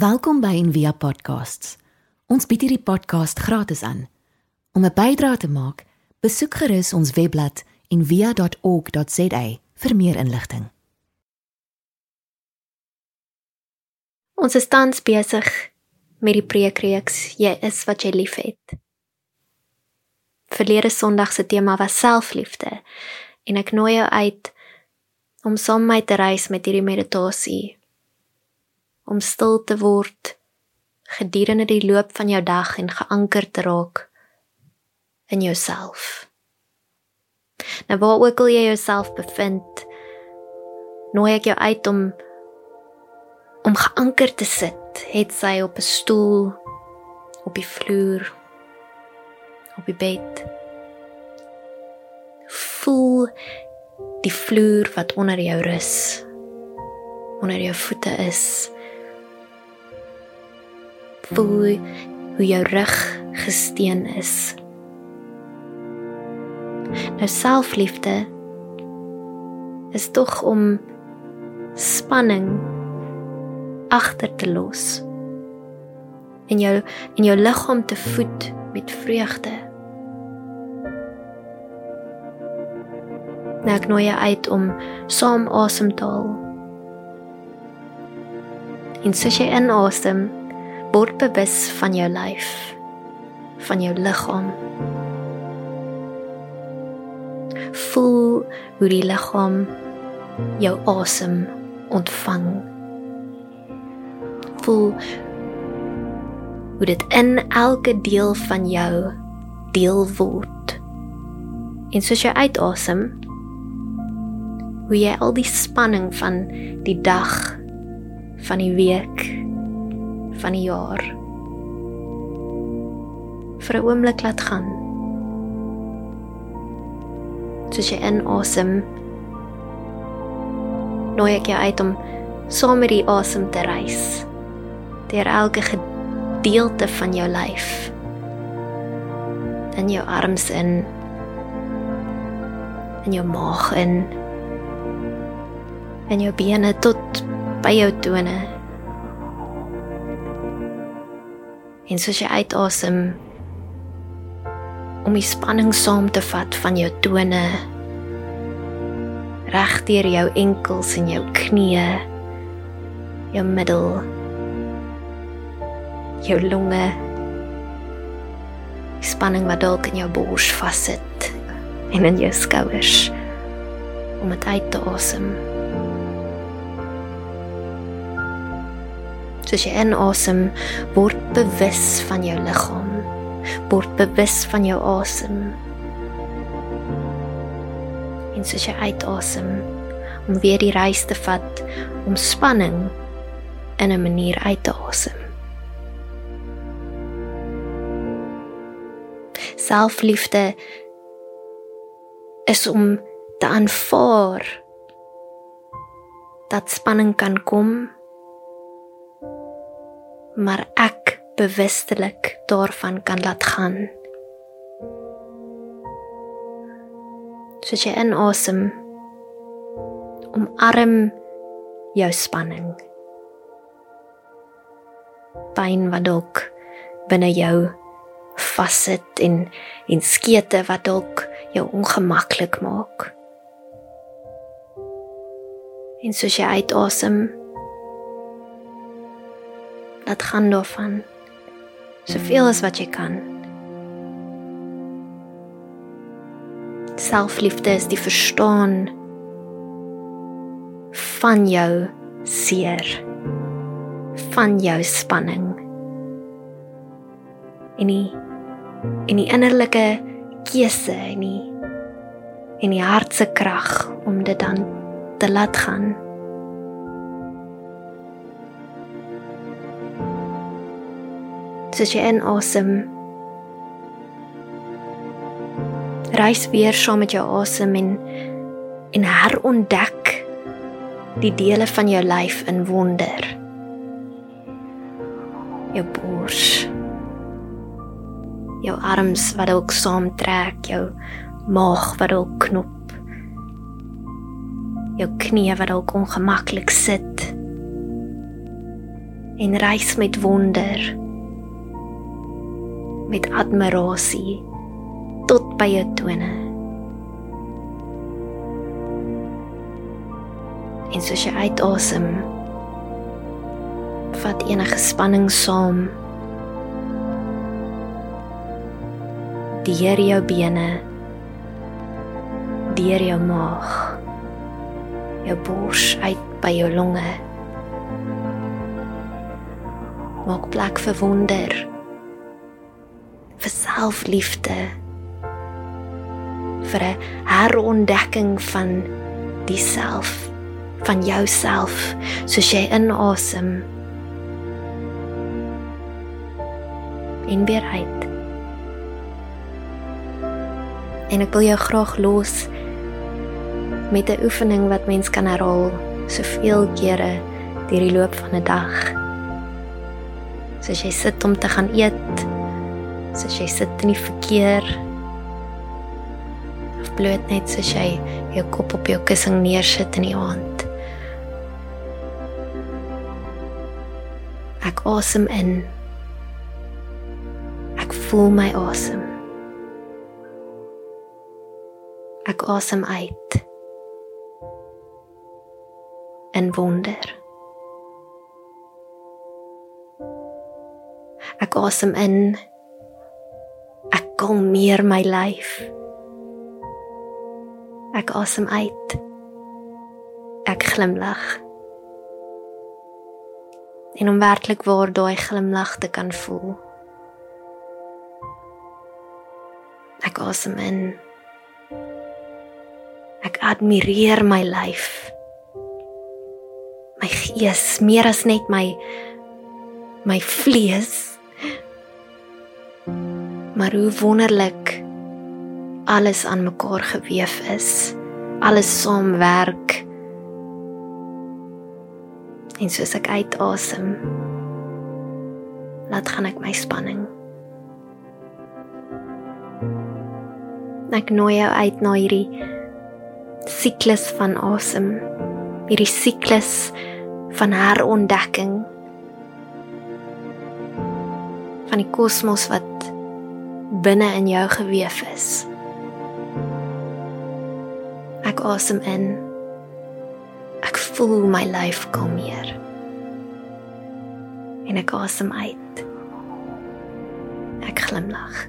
Welkom by Envia Podcasts. Ons bied hierdie podcast gratis aan. Om 'n bydrae te maak, besoek gerus ons webblad en via.org.za vir meer inligting. Ons is tans besig met die preekreeks Jy is wat jy liefhet. Verlede Sondag se tema was selfliefde en ek nooi jou uit om saam met my te reis met hierdie meditasie om stil te word gedurende die loop van jou dag en geanker te raak in jouself. Nou waar ook al jy jouself bevind, nooi ek jou uit om om geanker te sit, het sy op 'n stoel, op die vloer, op die bed. Voel die vloer wat onder jou rus, onder jou voete is. Voel hoe jou rug gesteen is. Nou selfliefde is tog om spanning agter te los en jou en jou liggaam te voed met vreugde. Nou ek nooi jou uit om saam asem te haal. En soos jy inasem, word bewus van jou lyf, van jou liggaam voel hoe die liggaam jou asem ontvang. Voel hoe dit in elke deel van jou deel word. En soos jy uitasem, hoe jy al die spanning van die dag, van die week, van die jaar vir 'n oomblik laat gaan soos jy inasem. Nooi ek jou uit om saam met die asem te reis deur elke gedeelte van jou lyf. In jou arms in in jou maag in en jou bene tot by jou tone. En soos jy uitasem, om die spanning saam te vat van jou tone reg deur jou enkels en jou knieë jou middel jou longe die spanning wat dalk in jou bors vassit en in jou skouers om dit uit te asem soos jy inasem word bewus van jou liggaam word bewus van jou asem. En soos jy uitasem om weer die reis te vat om spanning in 'n manier uit te asem. Selfliefde is om te aanvaar dat spanning kan kom maar ek bewustelik daarvan kan laat gaan. Soos jy inasem, omarm jou spanning. Pyn wat dalk binne jou vassit en en skete wat dalk jou ongemaklik maak. En soos jy uitasem, laat gaan daarvan soveel as wat jy kan. Selfliefde is die verstaan van jou seer, van jou spanning. En die en die innerlike keuse en die en die hartse krag om dit dan te laat gaan. Soos jy inasem. Reis weer saam met jou asem en en herontdek die dele van jou lyf in wonder. Jou bors. Jou arms wat ook saamtrek, jou maag wat ook knop. Jou knieë wat ook ongemaklik sit. en reis met wonder met admirasie tot by jou tone. En soos jy uitasem vat enige spanning saam. Deur jou bene deur jou maag jou bors uit by jou longe. Maak plek vir wonder vir selfliefde vir 'n herontdekking van diself van jouself soos jy inasem en weer uit en ek wil jou graag los met 'n oefening wat mens kan herhaal soveel kere deur die loop van 'n dag. Soos jy sit om te gaan eet, soos jy sit in die verkeer, of bloot net soos jy jou kop op jou kussing neersit in die aand. Ek asem in. Ek voel my asem. Ek asem uit. En wonder. Ek asem in. Kalmeer my lyf. Ek asem uit. Ek glimlag. En om werklik waar daai glimlag te kan voel. Ek asem in. Ek admireer my lyf. My gees meer as net my my vlees. Maar hoe wonderlik alles aan mekaar gewewe is. Alles saamwerk. En soos ek uitasem, laat gaan ek my spanning. Ek nooi jou uit na hierdie siklus van asem, hierdie siklus van herontdekking van die kosmos wat binne in jou gewewe is. Ek asem in. Ek voel my lyf kalmeer. En ek asem uit. Ek glimlag.